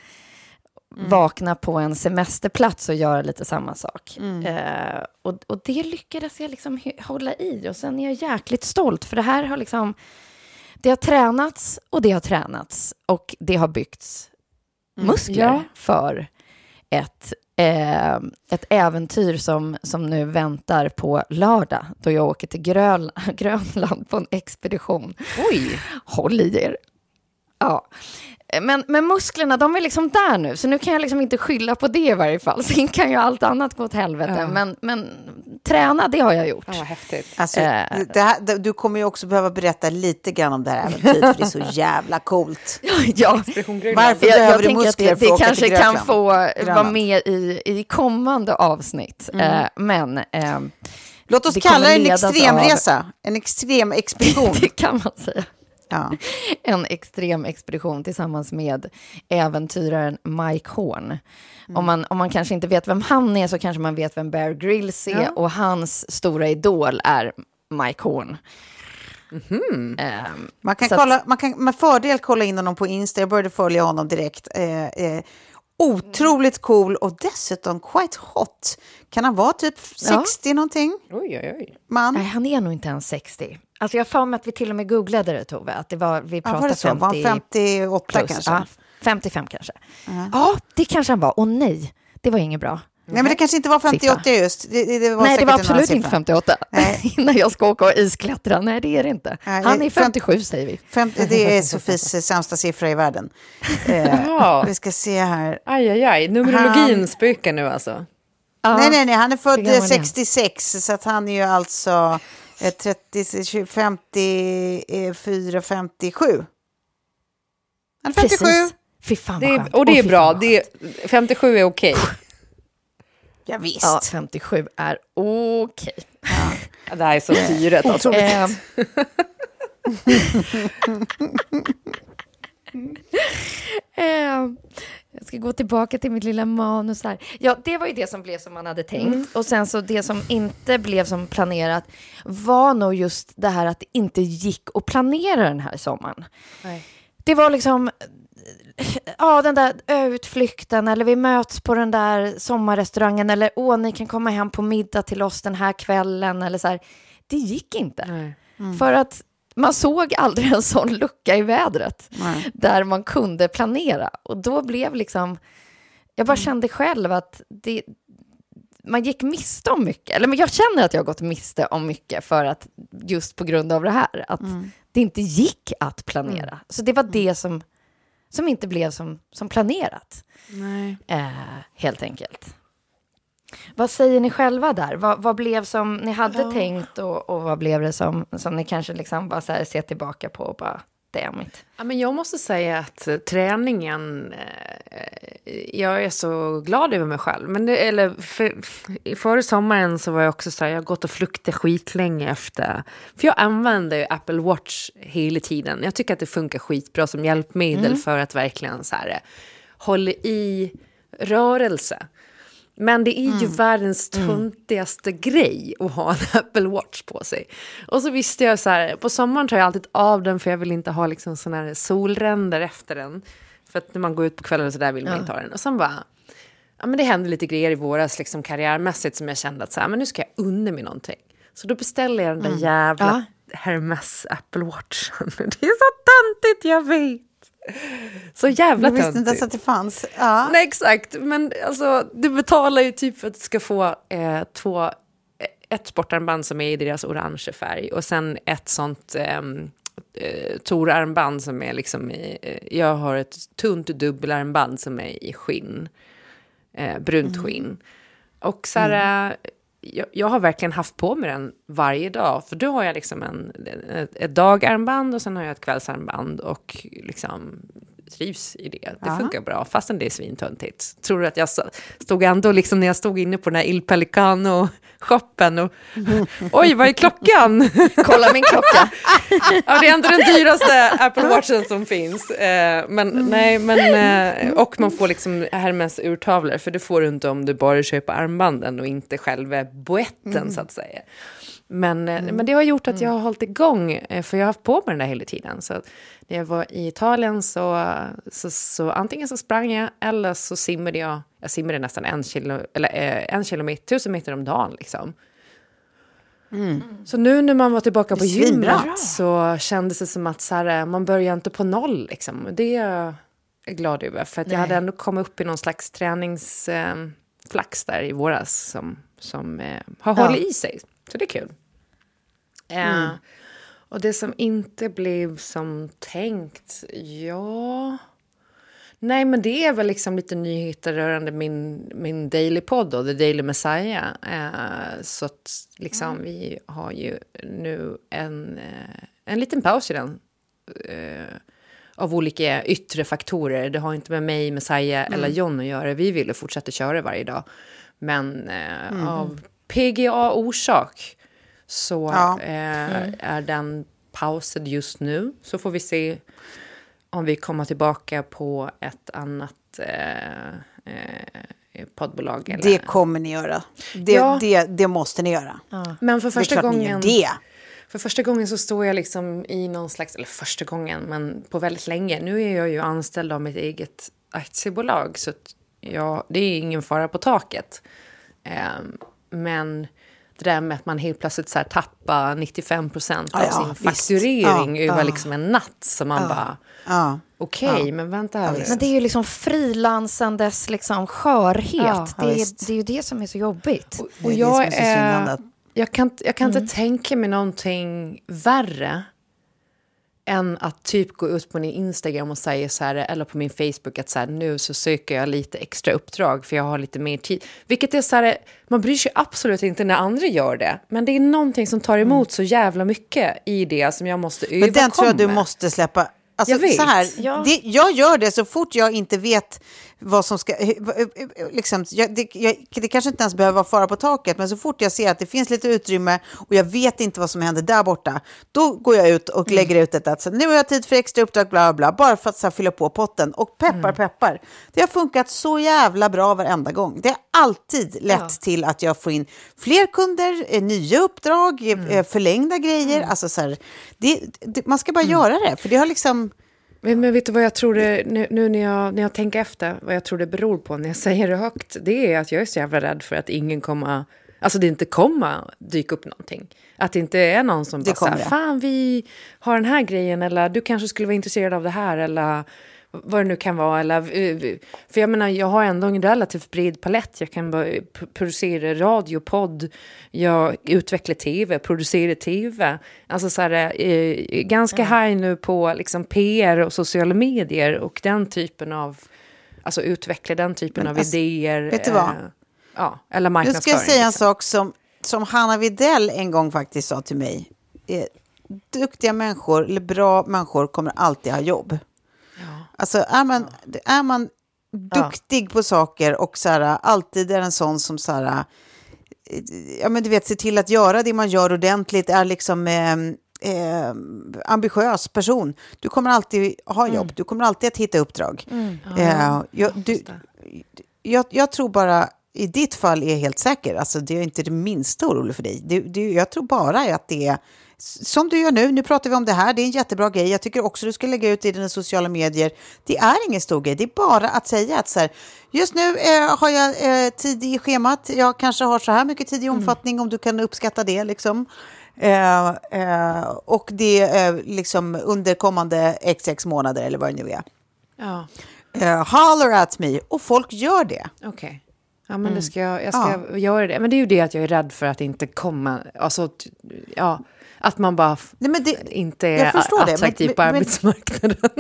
vakna på en semesterplats och göra lite samma sak. Eh, och, och det lyckades jag liksom hålla i och sen är jag jäkligt stolt för det här har liksom, det har tränats och det har tränats och det har byggts muskler Ja. för ett, eh, ett äventyr som, som nu väntar på lördag då jag åker till Grön, Grönland på en expedition. Oj! Håll i er. Ja. Men, men musklerna, de är liksom där nu, så nu kan jag liksom inte skylla på det i varje fall. Sen kan ju allt annat gå åt helvete, Ja. men, men träna, det har jag gjort. Ja, vad häftigt. Alltså, Eh. det här, det- du kommer ju också behöva berätta lite grann om det här äventyret, för det är så jävla coolt. Ja. Varför jag, behöver jag du tänker att muskler det, för att det åka kanske till kan Grönland? få vara med i, i kommande avsnitt. Eh, men eh, Låt oss Det kalla det en ledas av- extremresa, en extrem expedition. det kan man säga. Ja. En extrem expedition tillsammans med äventyraren Mike Horn. Om, man, om man kanske inte vet vem han är så kanske man vet vem Bear Grylls är Ja. och hans stora idol är Mike Horn. Eh, Man kan, Så att- kolla, man kan med fördel kolla in honom på Insta. Jag började följa honom direkt. Eh, eh, otroligt cool och dessutom quite hot. Kan han vara typ 60 någonting? Oj, oj, oj. Man? Nej, han är nog inte ens 60. Alltså jag har att vi till och med googlade det, Tove. Att det var, vi Ja, pratade var det så? Var han 50 58 plus. kanske? Ja, 55 kanske. Ja, det kanske han var. Och nej, det var inget bra. Nej, men det kanske inte var 58 just. Det, det, var nej, det var absolut inte siffra. 58. Nej. När jag ska åka och isklättra. Nej, det är det inte. Nej, Han är fem- 57 säger vi. 50, det är Sofies sämsta siffra i världen. Eh, Jaha. vi ska se här. Aj, aj, aj. Numerologin Han- spökar nu alltså. Ja. Nej, nej, nej, han är född Hur gammal är eh, han? 66, så att han är ju alltså 30, 20, 54, 57. Han är 57. Precis. Fy fan Det är, och det är bra. Det är, 57 är okej. Ja, visst. Ja, 57 är okej. Ja, Det här är så styret alltså. Eh, eh, jag ska gå tillbaka till mitt lilla manus här. Ja, det var ju det som blev som man hade tänkt. Och sen så det som inte blev som planerat var nog just det här att det inte gick att planera den här sommaren. Nej. Det var liksom, ja den där utflykten eller vi möts på den där sommarrestaurangen eller åh ni kan komma hem på middag till oss den här kvällen eller så här. Det gick inte. Nej. För att man såg aldrig en sån lucka i vädret Nej. där man kunde planera. Och då blev liksom, jag bara kände själv att det, man gick miste om mycket. Eller men jag känner att jag har gått miste om mycket för att just på grund av det här. Att det inte gick att planera. Så det var det som, som inte blev som, som planerat. Eh, helt enkelt. Vad säger ni själva där? Vad, vad blev som ni hade tänkt och, och vad blev det som, som ni kanske liksom bara så här ser tillbaka på och bara damn it. Ja, men jag måste säga att eh, träningen, eh, jag är så glad över mig själv. Men det, eller för, före sommaren så var jag också så här, jag har gått och fluktat skitlänge efter. För jag använder ju Apple Watch hela tiden. Jag tycker att det funkar skitbra som hjälpmedel för att verkligen så här, eh, hålla i rörelse. Men det är ju världens töntigaste grej att ha en Apple Watch på sig. Och så visste jag så här, på sommaren tar jag alltid av den för jag vill inte ha liksom såna här solränder efter den. För att när man går ut på kvällen och så där vill man inte ha den. Och sen bara, ja men det hände lite grejer i våras liksom karriärmässigt som jag kände att så här, men nu ska jag unna mig någonting. Så då beställde jag den där jävla Hermes Apple Watch. Det är så töntigt, jag vet. Så jävla Jag visste inte ens töntigt. att det fanns. Ja. Nej, exakt. Men alltså, du betalar ju typ för att du ska få eh, två, eh, ett sportarmband som är i deras orange färg och sen ett sånt ehm, eh, Tor-armband som är liksom i... Eh, jag har ett tunt dubbelarmband som är i skinn. Eh, brunt skinn. Och så här, eh, jag, jag har verkligen haft på mig den varje dag. För då har jag liksom en, ett, ett dagarmband och sen har jag ett kvällsarmband. Och liksom trivs i det. Det Ja. funkar bra, fastän det är svintöntigt. Tror du att jag stod ändå, liksom när jag stod inne på den här Il Pelicano-shoppen och oj, vad är klockan? Kolla min klocka. ja, det är ändå den dyraste Apple Watchen som finns. Eh, men nej, men eh, och man får liksom Hermes urtavlor, för det får du inte om du bara köper armbanden och inte själva boetten så att säga. Men, eh, men det har gjort att jag har hållit igång, eh, för jag har haft på mig den där hela tiden. Så när jag var i Italien så, så, så antingen så sprang jag eller så simmade jag. Jag simmade nästan en, kilo, eller, eh, en kilometer, tusen meter om dagen. Liksom. Så nu när man var tillbaka på gymmet så kändes det som att så här, man börjar inte på noll. Liksom. Det är jag glad över. För att jag hade ändå kommit upp i någon slags träningsflax där i våras som, som eh, har Ja. hållit i sig. Så det är kul. Eh, och det som inte blev som tänkt, ja... Nej, men det är väl liksom lite nyheter rörande min, min Daily Podd då, The Daily Messiah. Eh, så att liksom vi har ju nu en, eh, en liten paus i den. Eh, av olika yttre faktorer. Det har inte med mig, Messiah eller John att göra. Vi ville fortsätta köra varje dag. Men eh, av PGA-orsak så Ja. eh, är den pausad just nu. Så får vi se om vi kommer tillbaka på ett annat eh, eh, poddbolag. Eller... Det kommer ni göra. Det, Ja. det, det måste ni göra. Men för första gången... det. För första gången så står jag liksom i någon slags, eller första gången, men på väldigt länge. Nu är jag ju anställd av mitt eget aktiebolag, så att jag, det är ingen fara på taket. Ehm, men det där med att man helt plötsligt så här tappar 95 procent av Ja, ja, sin visst. fakturering Ja, över ja. liksom en natt. Så man bara, Ja. okej, men vänta här. Men det är ju liksom frilansandes liksom skörhet. Ja, det, ja, är, det är ju det som är så jobbigt. Och Det är det jag, som är är, jag kan, jag kan inte tänka mig någonting värre än att typ gå ut på min Instagram och säga så här, eller på min Facebook att så här, nu så söker jag lite extra uppdrag för jag har lite mer tid. Vilket är så här, man bryr sig absolut inte när andra gör det, men det är någonting som tar emot så jävla mycket i det som jag måste överkomma. Men den tror jag du måste släppa. Alltså, Jag vet. Så här, Ja. det, jag gör det så fort jag inte vet vad som ska... Liksom, jag, det, jag, det kanske inte ens behöver vara fara på taket, men så fort jag ser att det finns lite utrymme och jag vet inte vad som händer där borta, då går jag ut och lägger ut ett att så, nu har jag tid för extra uppdrag, bla bla, bla bara för att så här, fylla på potten. Och peppar, peppar. Det har funkat så jävla bra varenda gång. Det har alltid lett till att jag får in fler kunder, eh, nya uppdrag, eh, förlängda grejer. Alltså, så här, det, det, man ska bara göra det, för det har liksom... Men, men vet du vad jag tror det, nu, nu när, jag, när jag tänker efter, vad jag tror det beror på när jag säger det högt, det är att jag är så jävla rädd för att ingen kommer, alltså det inte kommer dyka upp någonting. Att det inte är någon som Det bara säger, fan vi har den här grejen, eller du kanske skulle vara intresserad av det här, eller vad det nu kan vara. Eller, eh, för jag menar, jag har ändå en relativt bred palett. Jag kan p- producera radio, podd, jag utvecklar tv, producerar tv. Alltså så här, eh, ganska high nu på liksom PR och sociala medier och den typen av, alltså utveckla den typen Men av alltså, idéer. vet du vad? eh, ja, eller Nu marknadsföring. ska jag säga en liksom. sak som, som Hanna Videll en gång faktiskt sa till mig. Eh, duktiga människor, eller bra människor, kommer alltid ha jobb. Alltså är man, är man duktig på saker och så här, alltid är en sån som så här, eh, ja men du vet, se till att göra det man gör ordentligt, är liksom eh, eh, ambitiös person. Du kommer alltid ha jobb, du kommer alltid att hitta uppdrag. Eh, jag, du, jag, jag tror bara, i ditt fall är jag helt säker, alltså det är inte det minsta orolig för dig. Du, du, jag tror bara att det är som du gör nu, nu pratar vi om det här, det är en jättebra grej. Jag tycker också du ska lägga ut i dina sociala medier. Det är ingen stor grej, det är bara att säga att så här, just nu eh, har jag eh, tid i schemat, jag kanske har så här mycket tid i omfattning om du kan uppskatta det. Liksom. Eh, eh, och det är liksom under kommande XX månader eller vad det nu är. Ja, Eh, holler at me. Och folk gör det. okej. Ja, men det ska jag, jag ska göra det. Men det är ju det att jag är rädd för att inte komma... Alltså, ja, att man bara Nej, det, inte är förstår det, men- attraktiv på men- arbetsmarknaden.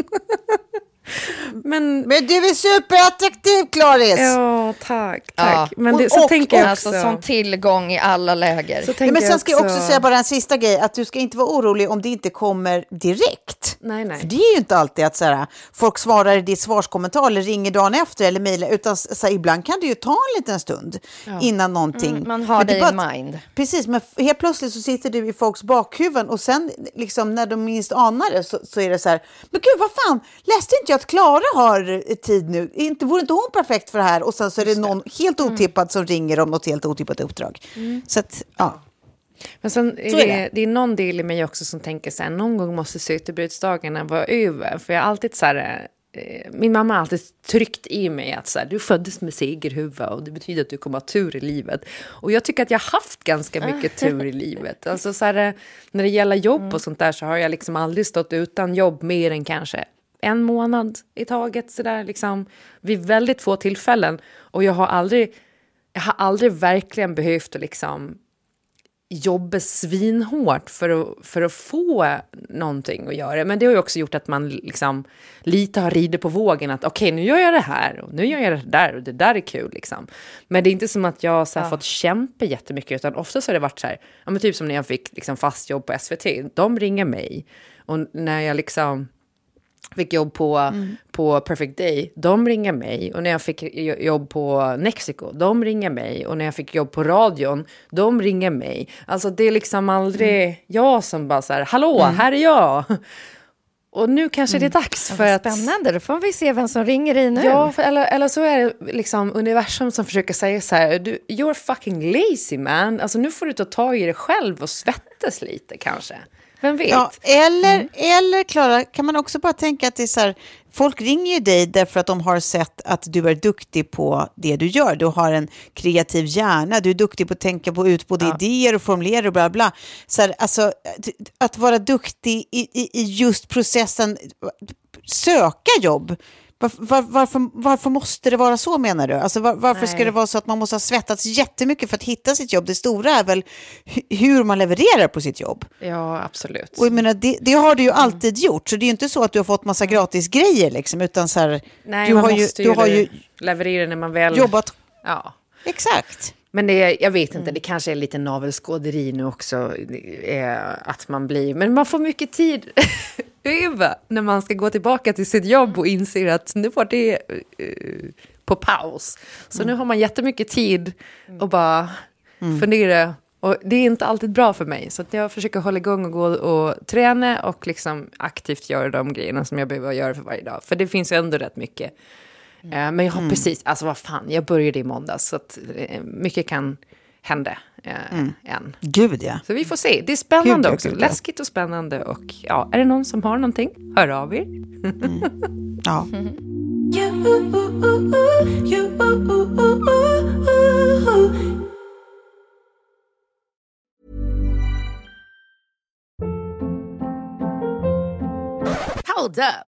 men... Men du är superattraktiv, Klaris! Ja, tack. tack. Ja. Men det, Och- så och- tänker jag Alltså också. sån tillgång i alla läger. så Nej, men sen ska jag också säga bara en sista grej, att du ska inte vara orolig om det inte kommer direkt. Nej, nej. För det är ju inte alltid att så här, folk svarar i ditt svarskommentar eller ringer dagen efter eller mejlar, utan så här, ibland kan det ju ta en liten stund innan någonting. Mm, man har Men det i bara att- mind. Precis, men helt plötsligt så sitter du i folks bakhuvuden och sen liksom när de minst anar det så, så är det så här, men gud vad fan, läste inte jag att Klara har tid nu? Inte, vore inte hon perfekt för det här? Och sen så är det någon helt Mm. otippad som ringer om något helt otippat uppdrag. Så att, ja. Men sen är det, är det. det. är någon del i mig också som tänker så här, någon gång måste sötebrudsdagarna vara över. För jag alltid så här, eh, min mamma har alltid tryckt i mig att så här, du föddes med segerhuva och det betyder att du kommer ha tur i livet. Och jag tycker att jag har haft ganska mycket tur i livet. Alltså så här, eh, när det gäller jobb och sånt där så har jag liksom aldrig stått utan jobb mer än kanske en månad i taget så där liksom vid väldigt få tillfällen. Och jag har aldrig, jag har aldrig verkligen behövt att liksom jobba svinhårt för att, för att få någonting att göra. Men det har ju också gjort att man liksom lite har ridit på vågen att okej, nu gör jag det här och nu gör jag det där och det där är kul liksom. Men det är inte som att jag så här, fått kämpa jättemycket utan oftast har det varit så här, ja men typ som när jag fick liksom fast jobb på SVT, de ringer mig och när jag liksom fick jobb på, på Perfect Day, de ringer mig. Och när jag fick jo- jobb på Mexico, de ringer mig. Och när jag fick jobb på radion, de ringer mig. Alltså det är liksom aldrig jag som bara så här, hallå, här är jag. Och nu kanske det är dags för att... Spännande, då får vi se vem som ringer i nu. Ja, för, eller, eller så är det liksom universum som försöker säga så här, du, you're fucking lazy man. Alltså nu får du ta tag i det själv och svettas lite kanske. Vem vet? Ja, eller, eller Klara, kan man också bara tänka att det är så här, folk ringer ju dig därför att de har sett att du är duktig på det du gör. Du har en kreativ hjärna, du är duktig på att tänka på ut både idéer och formulera och bla bla. Så här, alltså, att- att vara duktig i, i, i just processen, söka jobb. Var, var, varför, varför måste det vara så menar du? Alltså, var, varför ska Nej. det vara så att man måste ha svettats jättemycket för att hitta sitt jobb? Det stora är väl hu- hur man levererar på sitt jobb. Ja, absolut. Och jag menar, det, det har du ju alltid gjort, så det är ju inte så att du har fått massa gratis grejer liksom, utan så här, Nej, du man har ju, måste du har ju leverera när man väl... jobbat, Ja. exakt. Men det, är- jag vet inte, Mm. det kanske är lite navelskåderi nu också. Eh, att man blir... Men man får mycket tid över när man ska gå tillbaka till sitt jobb och inser att nu var det eh, på paus. Så Mm. nu har man jättemycket tid att bara fundera. Och det är inte alltid bra för mig. Så att jag försöker hålla igång och gå och träna och liksom aktivt göra de grejerna som jag behöver göra för varje dag. För det finns ju ändå rätt mycket. Mm. Men jag har precis, alltså vad fan, jag började i måndags. Så att eh, mycket kan hända eh, än. Gud ja. Så vi får se. Det är spännande Gud, ja, också. gud, ja. Läskigt och spännande. Och ja, är det någon som har någonting, hör av er. ja. Hold up.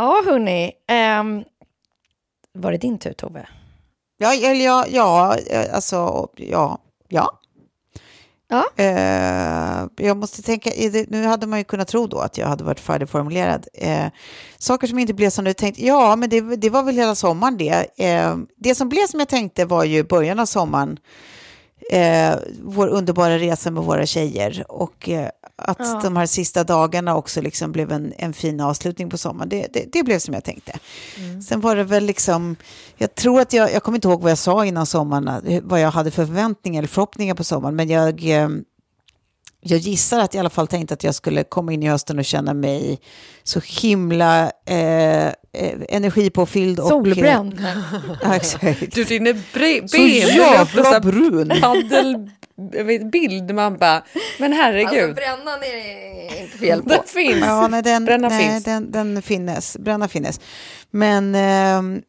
Ja, hörni. ehm, var det din tur, Tove? Ja, eller ja, ja, eh, alltså, ja, ja. Ja. Eh, jag måste tänka, nu hade man ju kunnat tro då att jag hade varit färdigformulerad. Eh, saker som inte blev som du tänkte, ja, men det, det var väl hela sommaren det. Eh, det som blev som jag tänkte var ju början av sommaren, vår underbara resa med våra tjejer och att Ja. de här sista dagarna också liksom blev en, en fin avslutning på sommaren. Det, det, det blev som jag tänkte. Sen var det väl liksom, jag tror att jag, jag kommer inte ihåg vad jag sa innan sommaren, vad jag hade för förväntningar eller förhoppningar på sommaren, men jag, eh, jag gissar att jag i alla fall tänkte att jag skulle komma in i hösten och känna mig så himla eh, eh, energipåfylld. Och, Solbränd. Eh, ja, exakt. Du, bre- ben Så jävla brun. Paddelbild, man bara, men herregud. Alltså, brännan är det inte fel på. Den finns. Ja, nej, den, Bränna nej, finns. Den, den finnes. Bränna finnes. Men ehm,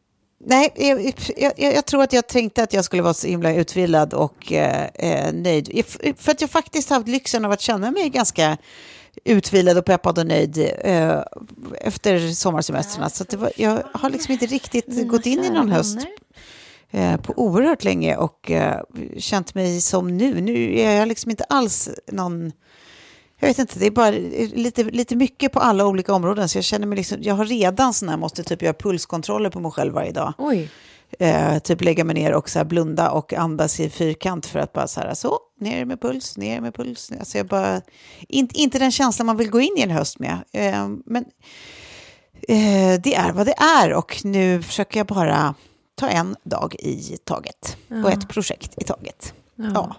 nej, jag, jag, jag tror att jag tänkte att jag skulle vara så himla utvilad och eh, eh, nöjd. För att jag faktiskt haft lyxen av att känna mig ganska utvilad och peppad och nöjd eh, efter sommarsemestrarna. Så det var, jag har liksom inte riktigt gått in i någon höst eh, på oerhört länge och eh, känt mig som nu. Nu är jag liksom inte alls någon... Jag vet inte, det är bara lite, lite mycket på alla olika områden. Så jag känner mig liksom, jag har redan sån här, måste typ göra pulskontroller på mig själv varje dag. Oj. Eh, typ lägga mig ner och så blunda och andas i fyrkant för att bara så här, så, ner med puls, ner med puls. Alltså jag bara, inte, inte den känslan man vill gå in i en höst med. Eh, men eh, det är vad det är och nu försöker jag bara ta en dag i taget och Ja. ett projekt i taget. Ja. Ja.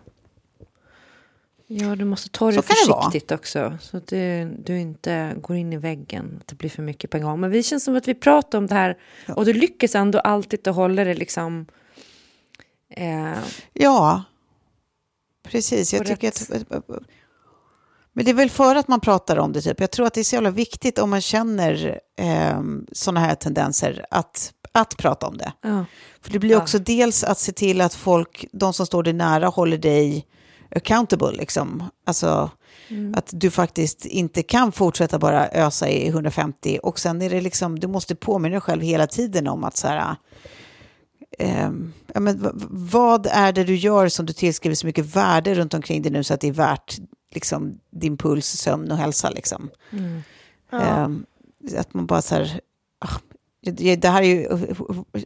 Ja, du måste ta det kan det försiktigt också. Så att du, du inte går in i väggen. Att det blir för mycket på en gång. Men det känns som att vi pratar om det här. Och du lyckas ändå alltid att hålla det liksom... Eh, Ja, precis. Jag tycker rätt- att, men det är väl för att man pratar om det. Typ. Jag tror att det är så jävla viktigt om man känner eh, sådana här tendenser att, att prata om det. ja. För det blir också dels att se till att folk, de som står dig nära, håller dig accountable. Liksom. Alltså att du faktiskt inte kan fortsätta bara ösa i 150. Och sen är det liksom, du måste påminna dig själv hela tiden om att så här, ehm, ja, men, vad är det du gör som du tillskriver så mycket värde runt omkring dig nu så att det är värt liksom, din puls, sömn och hälsa. Liksom. Ehm, att man bara så här, ah, det, det här är ju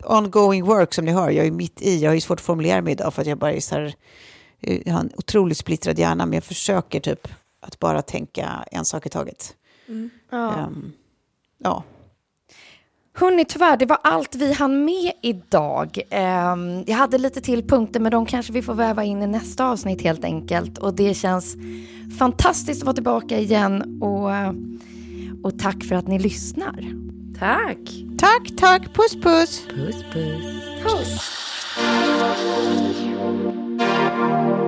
ongoing work som ni hör, jag är mitt i, jag har ju svårt att formulera mig idag för att jag bara är så här, jag har en otroligt splittrad hjärna men jag försöker typ att bara tänka en sak i taget. Ja. Ehm, ja. Hörni, tyvärr, det var allt vi hann med idag. Ehm, jag hade lite till punkter, men de kanske vi får väva in i nästa avsnitt helt enkelt. Och det känns fantastiskt att vara tillbaka igen. Och, och tack för att ni lyssnar. Tack! Tack, tack, puss puss! Puss, puss. Puss! Música